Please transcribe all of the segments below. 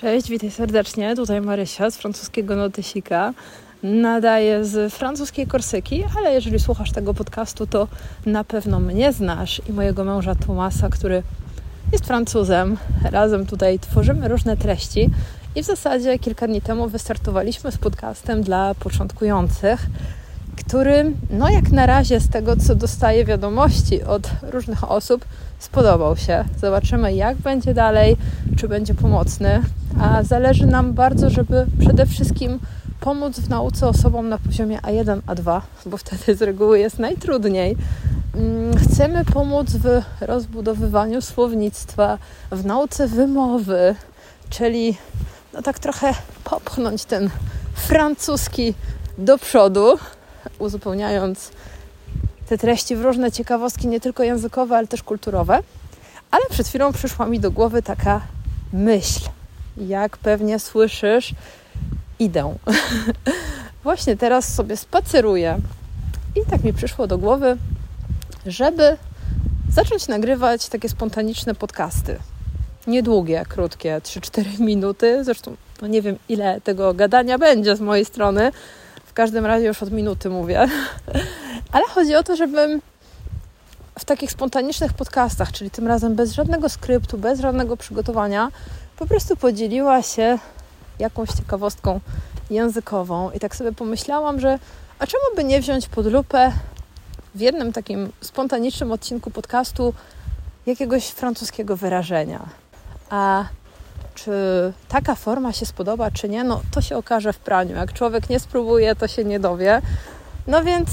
Cześć, witaj serdecznie. Tutaj Marysia z francuskiego Notysika. Nadaję z francuskiej Korsyki, ale jeżeli słuchasz tego podcastu, to na pewno mnie znasz i mojego męża Tomasa, który jest Francuzem. Razem tutaj tworzymy różne treści i w zasadzie kilka dni temu wystartowaliśmy z podcastem dla początkujących, który, no jak na razie z tego, co dostaję wiadomości od różnych osób, spodobał się. Zobaczymy, jak będzie dalej, czy będzie pomocny. A zależy nam bardzo, żeby przede wszystkim pomóc w nauce osobom na poziomie A1, A2, bo wtedy z reguły jest najtrudniej. Mm, chcemy pomóc w rozbudowywaniu słownictwa, w nauce wymowy, czyli no tak trochę popchnąć ten francuski do przodu, uzupełniając te treści w różne ciekawostki, nie tylko językowe, ale też kulturowe. Ale przed chwilą przyszła mi do głowy taka myśl. Jak pewnie słyszysz, idę. Właśnie teraz sobie spaceruję i tak mi przyszło do głowy, żeby zacząć nagrywać takie spontaniczne podcasty. Niedługie, krótkie, 3-4 minuty. Zresztą no nie wiem, ile tego gadania będzie z mojej strony. W każdym razie już od minuty mówię. Ale chodzi o to, żebym w takich spontanicznych podcastach, czyli tym razem bez żadnego skryptu, bez żadnego przygotowania, po prostu podzieliła się jakąś ciekawostką językową. I tak sobie pomyślałam, że a czemu by nie wziąć pod lupę w jednym takim spontanicznym odcinku podcastu jakiegoś francuskiego wyrażenia. A czy taka forma się spodoba, czy nie, no to się okaże w praniu. Jak człowiek nie spróbuje, to się nie dowie. No więc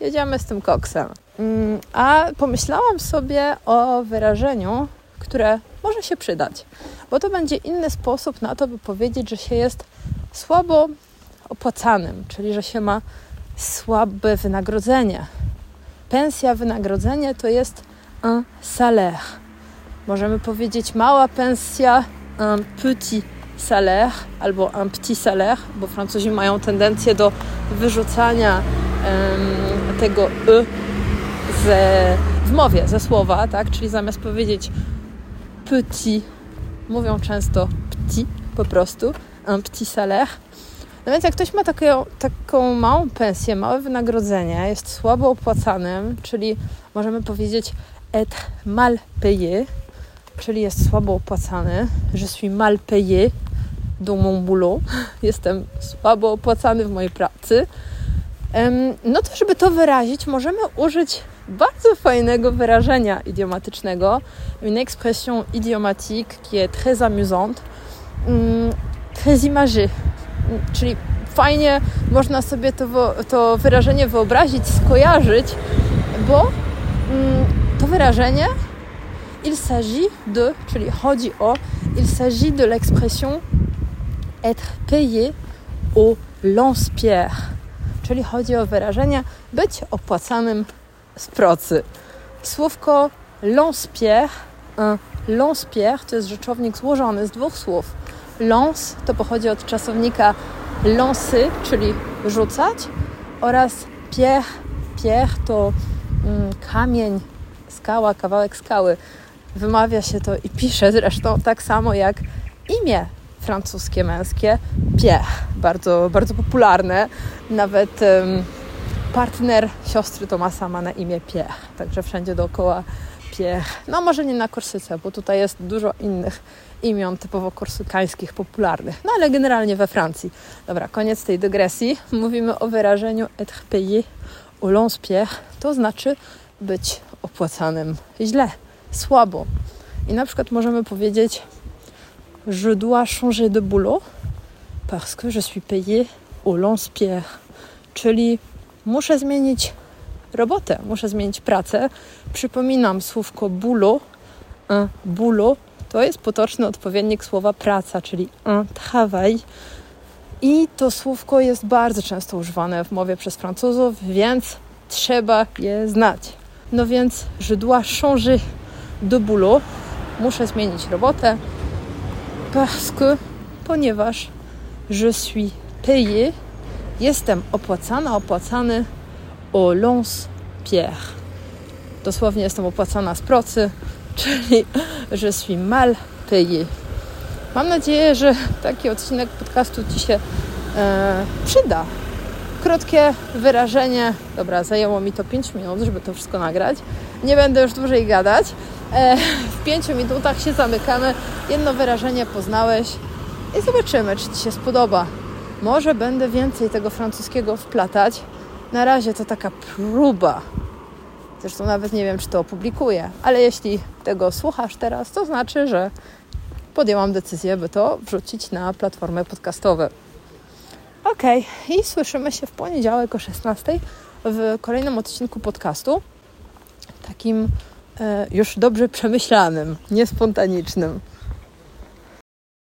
jedziemy z tym koksem. Mm, a pomyślałam sobie o wyrażeniu, które może się przydać, bo to będzie inny sposób na to, by powiedzieć, że się jest słabo opłacanym, czyli że się ma słabe wynagrodzenie. Pensja, wynagrodzenie to jest un salaire. Możemy powiedzieć mała pensja, un petit salaire albo un petit salaire, bo Francuzi mają tendencję do wyrzucania um, tego y ze, w mowie, ze słowa, tak? Czyli zamiast powiedzieć petit, mówią często petit po prostu, un petit salaire. No więc jak ktoś ma taką, taką małą pensję, małe wynagrodzenie, jest słabo opłacanym, czyli możemy powiedzieć être mal payé, czyli jest słabo opłacany, je suis mal payé dans mon boulot, jestem słabo opłacany w mojej pracy, no to żeby to wyrazić, możemy użyć bardzo fajnego wyrażenia idiomatycznego, une expression idiomatique qui est très amusante, mm, très imagée, czyli fajnie można sobie to, to wyrażenie wyobrazić, skojarzyć, bo mm, to wyrażenie il s'agit de, czyli chodzi o, il s'agit de l'expression être payé au lance-pierre, czyli chodzi o wyrażenie być opłacanym z procy. Słówko lance-pierre, lance-pierre to jest rzeczownik złożony z dwóch słów. Lance to pochodzi od czasownika lancer, czyli rzucać oraz pierre, pierre to mm, kamień, skała, kawałek skały. Wymawia się to i pisze zresztą tak samo jak imię francuskie męskie Pierre, bardzo, bardzo popularne. Nawet um, partner siostry Tomasa ma na imię Pierre, także wszędzie dookoła Pierre. No może nie na Korsyce, bo tutaj jest dużo innych imion typowo korsykańskich, popularnych, no ale generalnie we Francji. Dobra, koniec tej dygresji. Mówimy o wyrażeniu être payé au lance-pierre, to znaczy być opłacanym źle, słabo. I na przykład możemy powiedzieć Je dois changer de boulot parce que je suis payé au lance-pierre. Czyli muszę zmienić robotę, muszę zmienić pracę. Przypominam słówko boulot. Un boulot to jest potoczny odpowiednik słowa praca, czyli un travail. I to słówko jest bardzo często używane w mowie przez Francuzów, więc trzeba je znać. No więc je dois changer de boulot. Muszę zmienić robotę. Parce que, ponieważ je suis payé, jestem opłacana, opłacany au lance-pierre. Dosłownie jestem opłacana z procy, czyli je suis mal payé. Mam nadzieję, że taki odcinek podcastu Ci się e, przyda. Krótkie wyrażenie. Dobra, zajęło mi to 5 minut, żeby to wszystko nagrać. Nie będę już dłużej gadać. E, w 5 minutach się zamykamy. Jedno wyrażenie poznałeś i zobaczymy, czy Ci się spodoba. Może będę więcej tego francuskiego wplatać. Na razie to taka próba. Zresztą nawet nie wiem, czy to opublikuję, ale jeśli tego słuchasz teraz, to znaczy, że podjęłam decyzję, by to wrzucić na platformę podcastową. Ok, i słyszymy się w poniedziałek o 16 w kolejnym odcinku podcastu. Takim e, już dobrze przemyślanym, niespontanicznym.